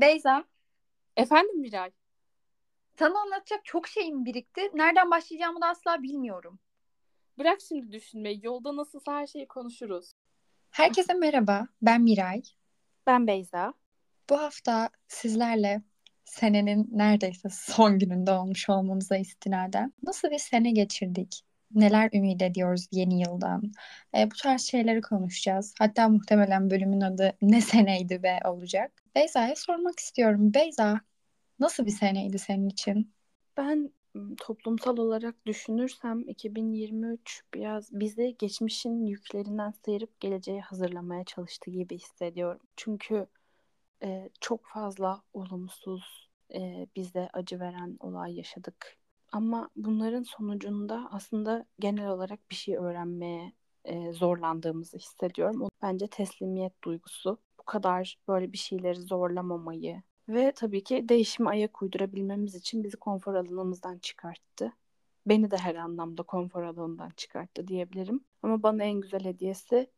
Beyza, Efendim Miray? sana anlatacak çok şeyim birikti. Nereden başlayacağımı da asla bilmiyorum. Bırak şimdi düşünmeyi. Yolda nasılsa her şeyi konuşuruz. Herkese merhaba, ben Miray. Ben Beyza. Bu hafta sizlerle senenin neredeyse son gününde olmuş olmamıza istinaden nasıl bir sene geçirdik? Neler ümit ediyoruz yeni yıldan? E, bu tarz şeyleri konuşacağız. Hatta muhtemelen bölümün adı Ne Seneydi Be olacak. Beyza'ya sormak istiyorum. Beyza, nasıl bir seneydi senin için? Ben toplumsal olarak düşünürsem 2023 biraz bizi geçmişin yüklerinden sıyırıp geleceğe hazırlamaya çalıştı gibi hissediyorum. Çünkü e, çok fazla olumsuz, e, bize acı veren olay yaşadık. Ama bunların sonucunda aslında genel olarak bir şey öğrenmeye e, zorlandığımızı hissediyorum. O bence teslimiyet duygusu. Bu kadar böyle bir şeyleri zorlamamayı ve tabii ki değişime ayak uydurabilmemiz için bizi konfor alanımızdan çıkarttı. Beni de her anlamda konfor alanından çıkarttı diyebilirim. Ama bana en güzel hediyesi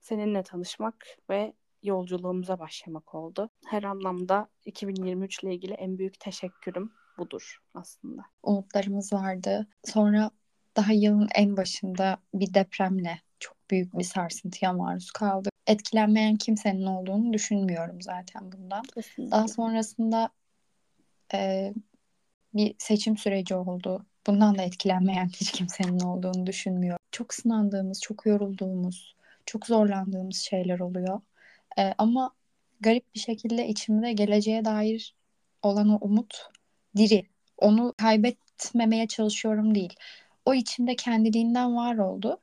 seninle tanışmak ve yolculuğumuza başlamak oldu. Her anlamda 2023 ile ilgili en büyük teşekkürüm budur aslında. Umutlarımız vardı. Sonra daha yılın en başında bir depremle çok büyük bir sarsıntıya maruz kaldık. Etkilenmeyen kimsenin olduğunu düşünmüyorum zaten bundan. Kesinlikle. Daha sonrasında e, bir seçim süreci oldu. Bundan da etkilenmeyen hiç kimsenin olduğunu düşünmüyorum. Çok sınandığımız, çok yorulduğumuz, çok zorlandığımız şeyler oluyor. E, ama garip bir şekilde içimde geleceğe dair olan o umut diri. Onu kaybetmemeye çalışıyorum değil. O içimde kendiliğinden var oldu.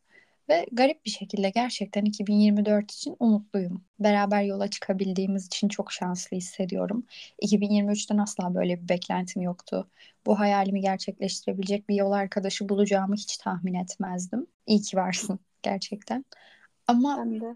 Ve garip bir şekilde gerçekten 2024 için umutluyum. Beraber yola çıkabildiğimiz için çok şanslı hissediyorum. 2023'ten asla böyle bir beklentim yoktu. Bu hayalimi gerçekleştirebilecek bir yol arkadaşı bulacağımı hiç tahmin etmezdim. İyi ki varsın gerçekten. Ama Ben de.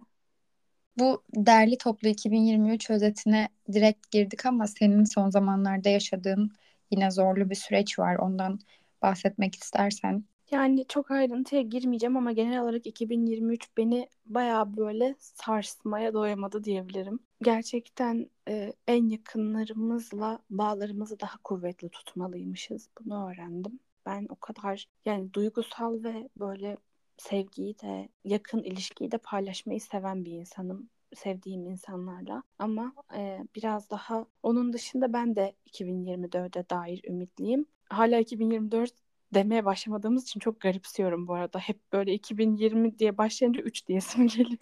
bu derli toplu 2023 özetine direkt girdik ama senin son zamanlarda yaşadığın yine zorlu bir süreç var. Ondan bahsetmek istersen. Yani çok ayrıntıya girmeyeceğim ama genel olarak 2023 beni bayağı böyle sarsmaya doyamadı diyebilirim. Gerçekten e, en yakınlarımızla bağlarımızı daha kuvvetli tutmalıymışız. Bunu öğrendim. Ben o kadar yani duygusal ve böyle sevgiyi de yakın ilişkiyi de paylaşmayı seven bir insanım sevdiğim insanlarla ama e, biraz daha onun dışında ben de 2024'e dair ümitliyim. Hala 2024 demeye başlamadığımız için çok garipsiyorum bu arada. Hep böyle 2020 diye başlayınca 3 diyesim geliyor.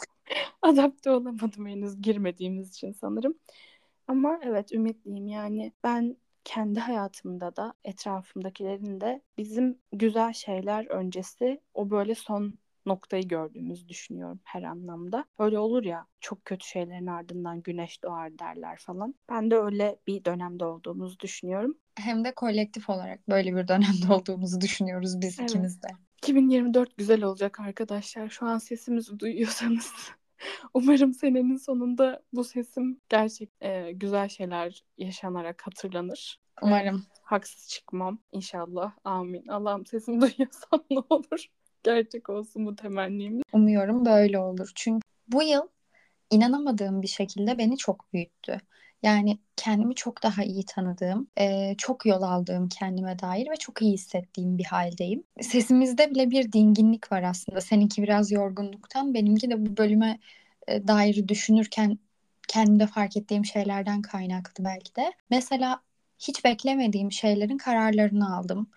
Adapte olamadım henüz girmediğimiz için sanırım. Ama evet ümitliyim yani ben kendi hayatımda da etrafımdakilerin de bizim güzel şeyler öncesi o böyle son noktayı gördüğümüzü düşünüyorum her anlamda. Öyle olur ya çok kötü şeylerin ardından güneş doğar derler falan. Ben de öyle bir dönemde olduğumuzu düşünüyorum. Hem de kolektif olarak böyle bir dönemde olduğumuzu düşünüyoruz biz Evet. ikimiz de. 2024 güzel olacak arkadaşlar. Şu an sesimizi duyuyorsanız umarım senenin sonunda bu sesim gerçek e, güzel şeyler yaşanarak hatırlanır. Umarım. haksız çıkmam inşallah. Amin. Allah'ım sesimi duyuyorsan ne olur. Gerçek olsun bu temennimiz. Umuyorum böyle olur. Çünkü bu yıl inanamadığım bir şekilde beni çok büyüttü. Yani kendimi çok daha iyi tanıdığım, e, çok yol aldığım kendime dair ve çok iyi hissettiğim bir haldeyim. Sesimizde bile bir dinginlik var aslında. Seninki biraz yorgunluktan, benimki de bu bölüme e, dair düşünürken kendimde fark ettiğim şeylerden kaynaklı belki de. Mesela hiç beklemediğim şeylerin kararlarını aldım.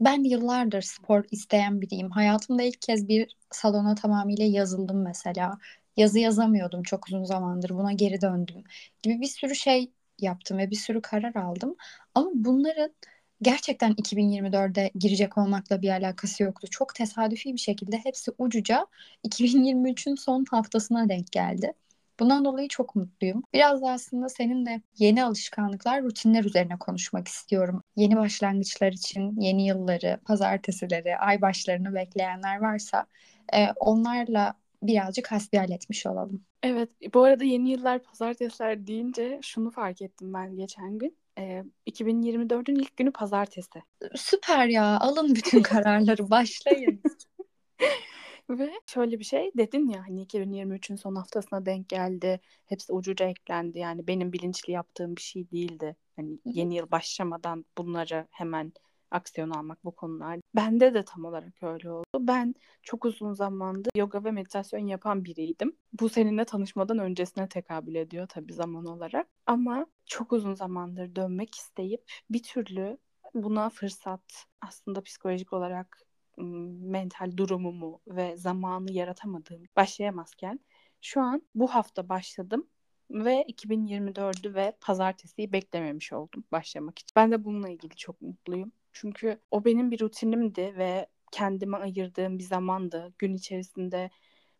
Ben yıllardır spor isteyen biriyim. Hayatımda ilk kez bir salona tamamıyla yazıldım mesela. Yazı yazamıyordum çok uzun zamandır. Buna geri döndüm gibi bir sürü şey yaptım ve bir sürü karar aldım. Ama bunların gerçekten 2024'de girecek olmakla bir alakası yoktu. Çok tesadüfi bir şekilde hepsi ucuca 2023'ün son haftasına denk geldi. Bundan dolayı çok mutluyum. Biraz da aslında seninle yeni alışkanlıklar, rutinler üzerine konuşmak istiyorum. Yeni başlangıçlar için yeni yılları, pazartesileri, ay başlarını bekleyenler varsa e, onlarla birazcık hasbihal etmiş olalım. Evet, bu arada yeni yıllar pazartesiler deyince şunu fark ettim ben geçen gün. Ee, 2024'ün ilk günü pazartesi. Süper ya, alın bütün kararları, başlayın. Ve şöyle bir şey dedin ya hani 2023'ün son haftasına denk geldi. Hepsi ucuca eklendi. Yani benim bilinçli yaptığım bir şey değildi. Hani yeni yıl başlamadan bunları hemen aksiyon almak bu konular. Bende de tam olarak öyle oldu. Ben çok uzun zamandır yoga ve meditasyon yapan biriydim. Bu seninle tanışmadan öncesine tekabül ediyor tabii zaman olarak. Ama çok uzun zamandır dönmek isteyip bir türlü buna fırsat aslında psikolojik olarak mental durumumu ve zamanı yaratamadığım başlayamazken şu an bu hafta başladım ve 2024'ü ve pazartesiyi beklememiş oldum başlamak için. Ben de bununla ilgili çok mutluyum. Çünkü o benim bir rutinimdi ve kendime ayırdığım bir zamandı. Gün içerisinde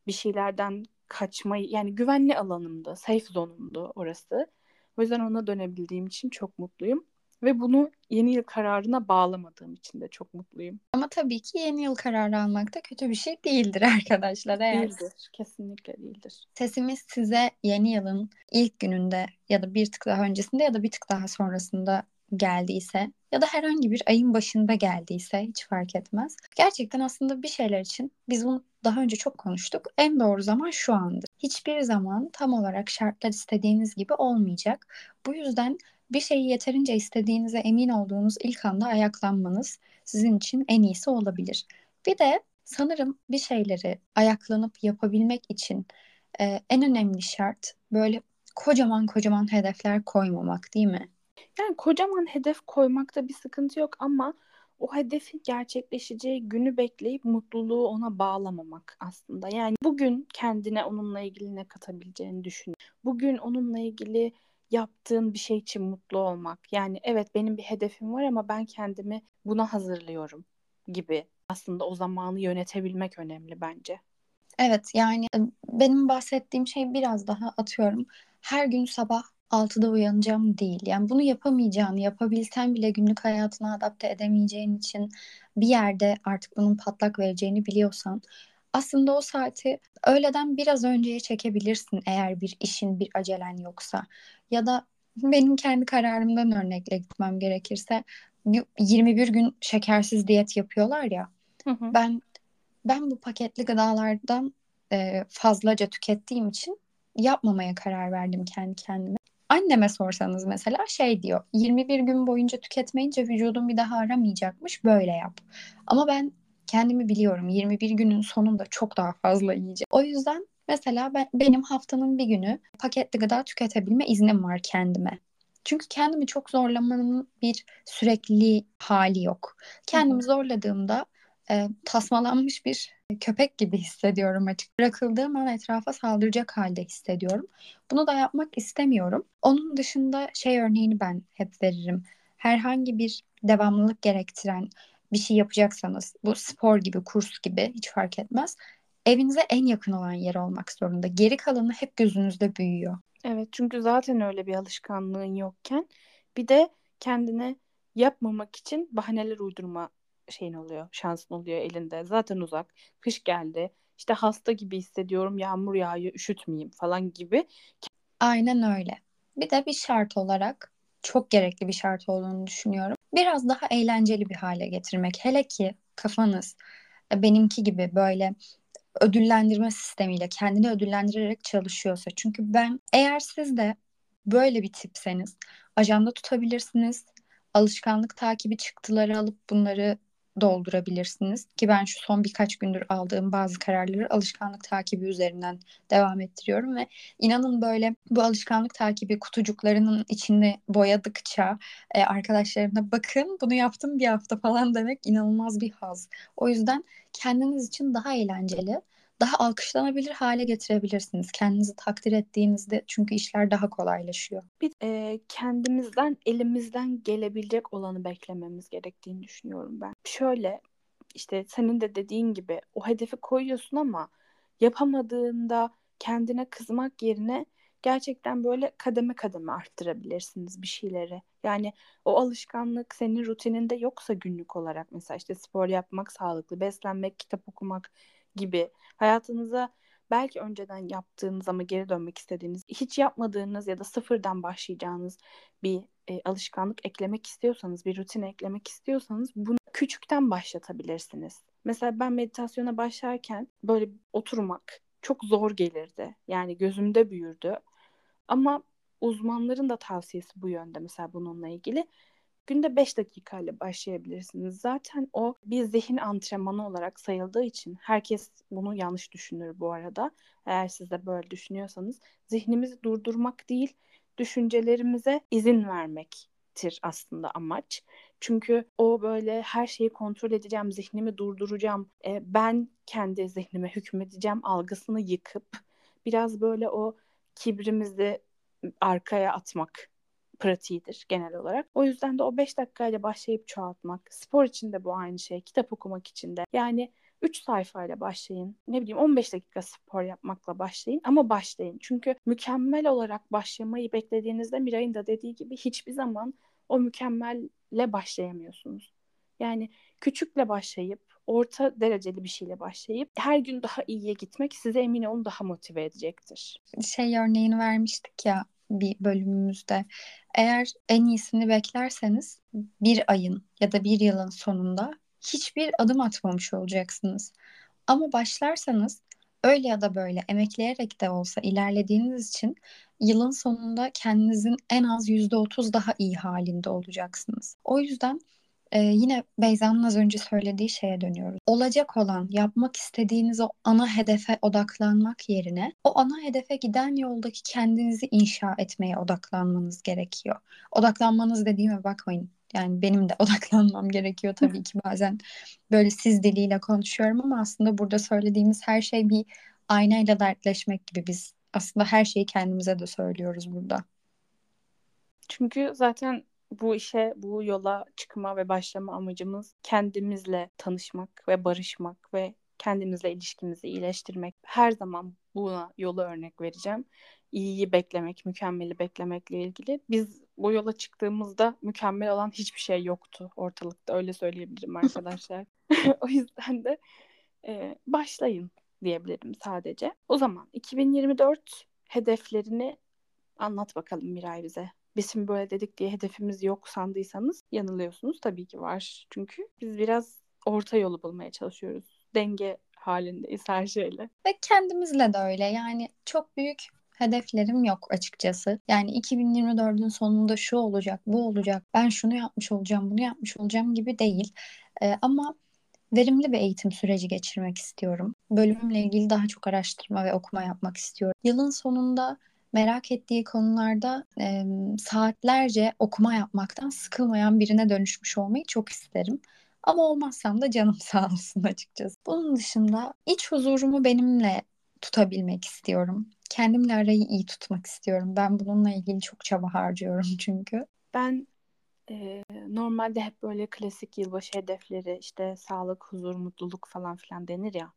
bir şeylerden kaçmayı yani güvenli alanımdı, safe zone'umdu orası. O yüzden ona dönebildiğim için çok mutluyum. Ve bunu yeni yıl kararına bağlamadığım için de çok mutluyum. Ama tabii ki yeni yıl kararı almak da kötü bir şey değildir arkadaşlar. Eğer değildir. Kesinlikle değildir. Sesimiz size yeni yılın ilk gününde ya da bir tık daha öncesinde ya da bir tık daha sonrasında geldiyse ya da herhangi bir ayın başında geldiyse hiç fark etmez. Gerçekten aslında bir şeyler için biz bunu daha önce çok konuştuk. En doğru zaman şu andır. Hiçbir zaman tam olarak şartlar istediğiniz gibi olmayacak. Bu yüzden bir şeyi yeterince istediğinize emin olduğunuz ilk anda ayaklanmanız sizin için en iyisi olabilir. Bir de sanırım bir şeyleri ayaklanıp yapabilmek için e, en önemli şart böyle kocaman kocaman hedefler koymamak değil mi? Yani kocaman hedef koymakta bir sıkıntı yok ama o hedefin gerçekleşeceği günü bekleyip mutluluğu ona bağlamamak aslında. Yani bugün kendine onunla ilgili ne katabileceğini düşün. Bugün onunla ilgili yaptığın bir şey için mutlu olmak. Yani evet benim bir hedefim var ama ben kendimi buna hazırlıyorum gibi. Aslında o zamanı yönetebilmek önemli bence. Evet yani benim bahsettiğim şey biraz daha atıyorum. Her gün sabah 6'da uyanacağım değil. Yani bunu yapamayacağını, yapabilsen bile günlük hayatına adapte edemeyeceğin için bir yerde artık bunun patlak vereceğini biliyorsan aslında o saati öğleden biraz önceye çekebilirsin eğer bir işin, bir acelen yoksa. Ya da benim kendi kararımdan örnekle gitmem gerekirse 21 gün şekersiz diyet yapıyorlar ya. Hı hı. Ben ben bu paketli gıdalardan e, fazlaca tükettiğim için yapmamaya karar verdim kendi kendime. Anneme sorsanız mesela şey diyor 21 gün boyunca tüketmeyince vücudun bir daha aramayacakmış böyle yap. Ama ben kendimi biliyorum 21 günün sonunda çok daha fazla yiyeceğim. O yüzden mesela ben, benim haftanın bir günü paketli gıda tüketebilme iznim var kendime. Çünkü kendimi çok zorlamanın bir sürekli hali yok. Kendimi Hı-hı. zorladığımda e, tasmalanmış bir köpek gibi hissediyorum açık. Bırakıldığım an etrafa saldıracak halde hissediyorum. Bunu da yapmak istemiyorum. Onun dışında şey örneğini ben hep veririm. Herhangi bir devamlılık gerektiren bir şey yapacaksanız bu spor gibi, kurs gibi hiç fark etmez. Evinize en yakın olan yer olmak zorunda. Geri kalanı hep gözünüzde büyüyor. Evet çünkü zaten öyle bir alışkanlığın yokken bir de kendine yapmamak için bahaneler uydurma şeyin oluyor, şansın oluyor elinde. Zaten uzak. Kış geldi. İşte hasta gibi hissediyorum. Yağmur yağıyor, üşütmeyeyim falan gibi. Aynen öyle. Bir de bir şart olarak çok gerekli bir şart olduğunu düşünüyorum. Biraz daha eğlenceli bir hale getirmek. Hele ki kafanız e, benimki gibi böyle ödüllendirme sistemiyle kendini ödüllendirerek çalışıyorsa. Çünkü ben eğer siz de böyle bir tipseniz ajanda tutabilirsiniz. Alışkanlık takibi çıktıları alıp bunları doldurabilirsiniz. Ki ben şu son birkaç gündür aldığım bazı kararları alışkanlık takibi üzerinden devam ettiriyorum ve inanın böyle bu alışkanlık takibi kutucuklarının içini boyadıkça e, arkadaşlarına bakın bunu yaptım bir hafta falan demek inanılmaz bir haz. O yüzden kendiniz için daha eğlenceli daha alkışlanabilir hale getirebilirsiniz. Kendinizi takdir ettiğinizde çünkü işler daha kolaylaşıyor. Bir e, kendimizden elimizden gelebilecek olanı beklememiz gerektiğini düşünüyorum ben. Şöyle işte senin de dediğin gibi o hedefi koyuyorsun ama yapamadığında kendine kızmak yerine gerçekten böyle kademe kademe arttırabilirsiniz bir şeyleri. Yani o alışkanlık senin rutininde yoksa günlük olarak mesela işte spor yapmak, sağlıklı beslenmek, kitap okumak gibi hayatınıza belki önceden yaptığınız ama geri dönmek istediğiniz, hiç yapmadığınız ya da sıfırdan başlayacağınız bir e, alışkanlık eklemek istiyorsanız, bir rutin eklemek istiyorsanız bunu küçükten başlatabilirsiniz. Mesela ben meditasyona başlarken böyle oturmak çok zor gelirdi. Yani gözümde büyürdü. Ama uzmanların da tavsiyesi bu yönde mesela bununla ilgili. Günde 5 dakika ile başlayabilirsiniz. Zaten o bir zihin antrenmanı olarak sayıldığı için herkes bunu yanlış düşünür bu arada. Eğer siz de böyle düşünüyorsanız zihnimizi durdurmak değil, düşüncelerimize izin vermektir aslında amaç. Çünkü o böyle her şeyi kontrol edeceğim, zihnimi durduracağım, e, ben kendi zihnime hükmedeceğim algısını yıkıp biraz böyle o kibrimizi arkaya atmak pratiğidir genel olarak. O yüzden de o 5 dakikayla başlayıp çoğaltmak. Spor için de bu aynı şey. Kitap okumak için de. Yani 3 sayfayla başlayın. Ne bileyim 15 dakika spor yapmakla başlayın ama başlayın. Çünkü mükemmel olarak başlamayı beklediğinizde Miray'ın da dediği gibi hiçbir zaman o mükemmelle başlayamıyorsunuz. Yani küçükle başlayıp orta dereceli bir şeyle başlayıp her gün daha iyiye gitmek size emin olun daha motive edecektir. Şey örneğini vermiştik ya bir bölümümüzde. Eğer en iyisini beklerseniz bir ayın ya da bir yılın sonunda hiçbir adım atmamış olacaksınız. Ama başlarsanız öyle ya da böyle emekleyerek de olsa ilerlediğiniz için yılın sonunda kendinizin en az %30 daha iyi halinde olacaksınız. O yüzden ee, yine Beyza'nın az önce söylediği şeye dönüyoruz. Olacak olan, yapmak istediğiniz o ana hedefe odaklanmak yerine o ana hedefe giden yoldaki kendinizi inşa etmeye odaklanmanız gerekiyor. Odaklanmanız dediğime bakmayın. Yani benim de odaklanmam gerekiyor tabii ki bazen böyle siz diliyle konuşuyorum ama aslında burada söylediğimiz her şey bir aynayla dertleşmek gibi biz aslında her şeyi kendimize de söylüyoruz burada. Çünkü zaten bu işe, bu yola çıkma ve başlama amacımız kendimizle tanışmak ve barışmak ve kendimizle ilişkimizi iyileştirmek. Her zaman buna yolu örnek vereceğim. İyiyi beklemek, mükemmeli beklemekle ilgili. Biz bu yola çıktığımızda mükemmel olan hiçbir şey yoktu ortalıkta. Öyle söyleyebilirim arkadaşlar. o yüzden de e, başlayın diyebilirim sadece. O zaman 2024 hedeflerini anlat bakalım Miray bize biz şimdi böyle dedik diye hedefimiz yok sandıysanız yanılıyorsunuz. Tabii ki var. Çünkü biz biraz orta yolu bulmaya çalışıyoruz. Denge halindeyiz her şeyle. Ve kendimizle de öyle. Yani çok büyük hedeflerim yok açıkçası. Yani 2024'ün sonunda şu olacak, bu olacak, ben şunu yapmış olacağım, bunu yapmış olacağım gibi değil. Ee, ama verimli bir eğitim süreci geçirmek istiyorum. Bölümümle ilgili daha çok araştırma ve okuma yapmak istiyorum. Yılın sonunda merak ettiği konularda e, saatlerce okuma yapmaktan sıkılmayan birine dönüşmüş olmayı çok isterim. Ama olmazsam da canım sağ olsun açıkçası. Bunun dışında iç huzurumu benimle tutabilmek istiyorum. Kendimle arayı iyi tutmak istiyorum. Ben bununla ilgili çok çaba harcıyorum çünkü. Ben e, normalde hep böyle klasik yılbaşı hedefleri işte sağlık, huzur, mutluluk falan filan denir ya.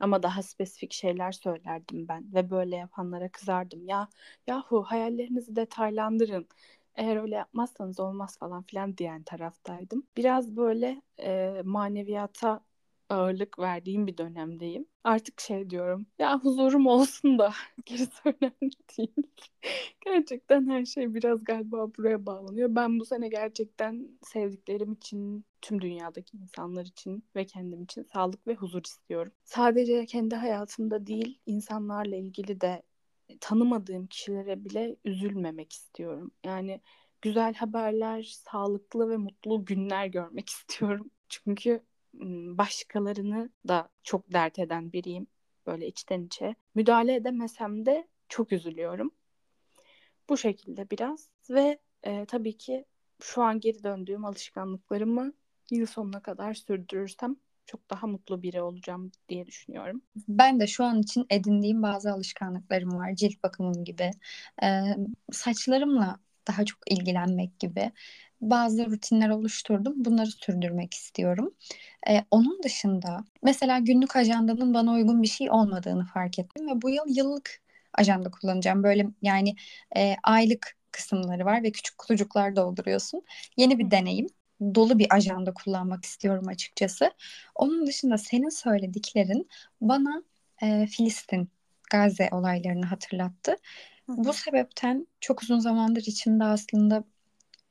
Ama daha spesifik şeyler söylerdim ben ve böyle yapanlara kızardım. Ya yahu hayallerinizi detaylandırın. Eğer öyle yapmazsanız olmaz falan filan diyen taraftaydım. Biraz böyle e, maneviyata ağırlık verdiğim bir dönemdeyim. Artık şey diyorum. Ya huzurum olsun da gerisi önemli değil. gerçekten her şey biraz galiba buraya bağlanıyor. Ben bu sene gerçekten sevdiklerim için, tüm dünyadaki insanlar için ve kendim için sağlık ve huzur istiyorum. Sadece kendi hayatımda değil, insanlarla ilgili de tanımadığım kişilere bile üzülmemek istiyorum. Yani güzel haberler, sağlıklı ve mutlu günler görmek istiyorum. Çünkü başkalarını da çok dert eden biriyim böyle içten içe. Müdahale edemesem de çok üzülüyorum. Bu şekilde biraz ve e, tabii ki şu an geri döndüğüm alışkanlıklarımı yıl sonuna kadar sürdürürsem çok daha mutlu biri olacağım diye düşünüyorum. Ben de şu an için edindiğim bazı alışkanlıklarım var. Cilt bakımım gibi. Ee, saçlarımla daha çok ilgilenmek gibi bazı rutinler oluşturdum. Bunları sürdürmek istiyorum. Ee, onun dışında mesela günlük ajandanın bana uygun bir şey olmadığını fark ettim ve bu yıl yıllık ajanda kullanacağım. Böyle yani e, aylık kısımları var ve küçük kutucuklar dolduruyorsun. Yeni bir deneyim. Dolu bir ajanda kullanmak istiyorum açıkçası. Onun dışında senin söylediklerin bana e, Filistin, Gazze olaylarını hatırlattı. Bu sebepten çok uzun zamandır içimde aslında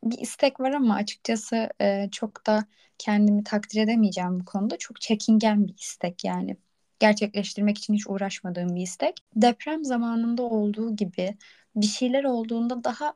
bir istek var ama açıkçası e, çok da kendimi takdir edemeyeceğim bu konuda. Çok çekingen bir istek yani. Gerçekleştirmek için hiç uğraşmadığım bir istek. Deprem zamanında olduğu gibi bir şeyler olduğunda daha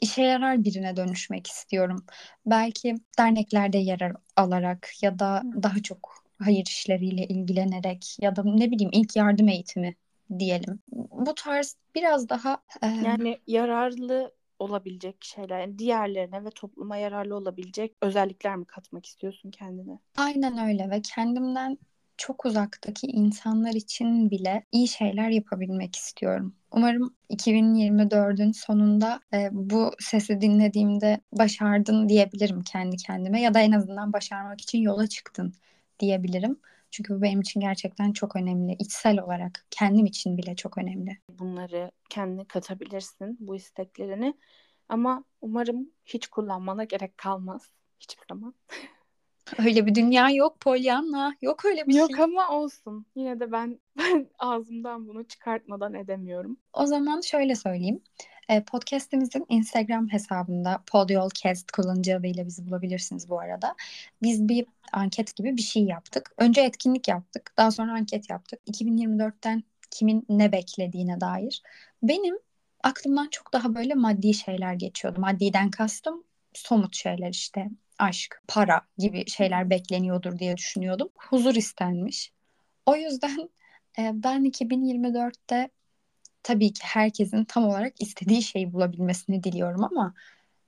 işe yarar birine dönüşmek istiyorum. Belki derneklerde yer alarak ya da daha çok hayır işleriyle ilgilenerek ya da ne bileyim ilk yardım eğitimi diyelim. Bu tarz biraz daha e... yani yararlı olabilecek şeyler, yani diğerlerine ve topluma yararlı olabilecek özellikler mi katmak istiyorsun kendine? Aynen öyle ve kendimden çok uzaktaki insanlar için bile iyi şeyler yapabilmek istiyorum. Umarım 2024'ün sonunda e, bu sesi dinlediğimde başardın diyebilirim kendi kendime ya da en azından başarmak için yola çıktın diyebilirim. Çünkü bu benim için gerçekten çok önemli. İçsel olarak kendim için bile çok önemli. Bunları kendine katabilirsin bu isteklerini. Ama umarım hiç kullanmana gerek kalmaz hiçbir zaman. Öyle bir dünya yok Pollyanna. Yok öyle bir yok şey. Yok ama olsun. Yine de ben, ben ağzımdan bunu çıkartmadan edemiyorum. O zaman şöyle söyleyeyim. E, podcast'imizin Instagram hesabında Podyolcast kullanıcı adıyla bizi bulabilirsiniz bu arada. Biz bir anket gibi bir şey yaptık. Önce etkinlik yaptık. Daha sonra anket yaptık. 2024'ten kimin ne beklediğine dair. Benim aklımdan çok daha böyle maddi şeyler geçiyordu. Maddiden kastım somut şeyler işte aşk, para gibi şeyler bekleniyordur diye düşünüyordum. Huzur istenmiş. O yüzden e, ben 2024'te tabii ki herkesin tam olarak istediği şeyi bulabilmesini diliyorum ama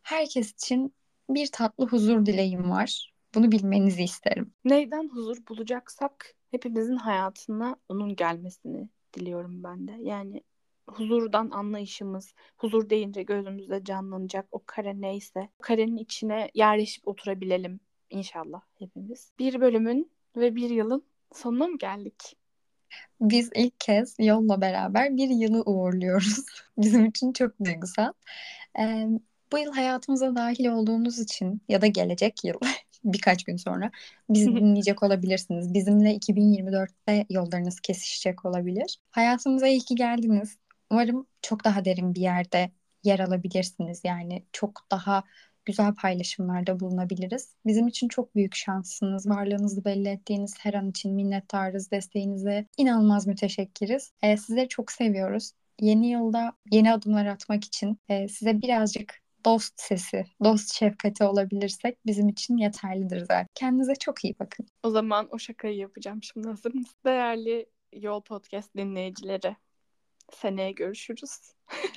herkes için bir tatlı huzur dileğim var. Bunu bilmenizi isterim. Neyden huzur bulacaksak hepimizin hayatına onun gelmesini diliyorum ben de. Yani huzurdan anlayışımız, huzur deyince gözümüzde canlanacak o kare neyse, karenin içine yerleşip oturabilelim inşallah hepimiz. Bir bölümün ve bir yılın sonuna mı geldik? Biz ilk kez yolla beraber bir yılı uğurluyoruz. Bizim için çok duygusal. Ee, bu yıl hayatımıza dahil olduğunuz için ya da gelecek yıl birkaç gün sonra bizi dinleyecek olabilirsiniz. Bizimle 2024'te yollarınız kesişecek olabilir. Hayatımıza iyi ki geldiniz. Umarım çok daha derin bir yerde yer alabilirsiniz. Yani çok daha güzel paylaşımlarda bulunabiliriz. Bizim için çok büyük şansınız. Varlığınızı belli ettiğiniz her an için minnettarız. Desteğinize inanılmaz müteşekkiriz. Ee, sizleri çok seviyoruz. Yeni yılda yeni adımlar atmak için e, size birazcık dost sesi, dost şefkati olabilirsek bizim için yeterlidir zaten. Kendinize çok iyi bakın. O zaman o şakayı yapacağım. Şimdi hazır mısın? Değerli Yol Podcast dinleyicileri. Seneye görüşürüz.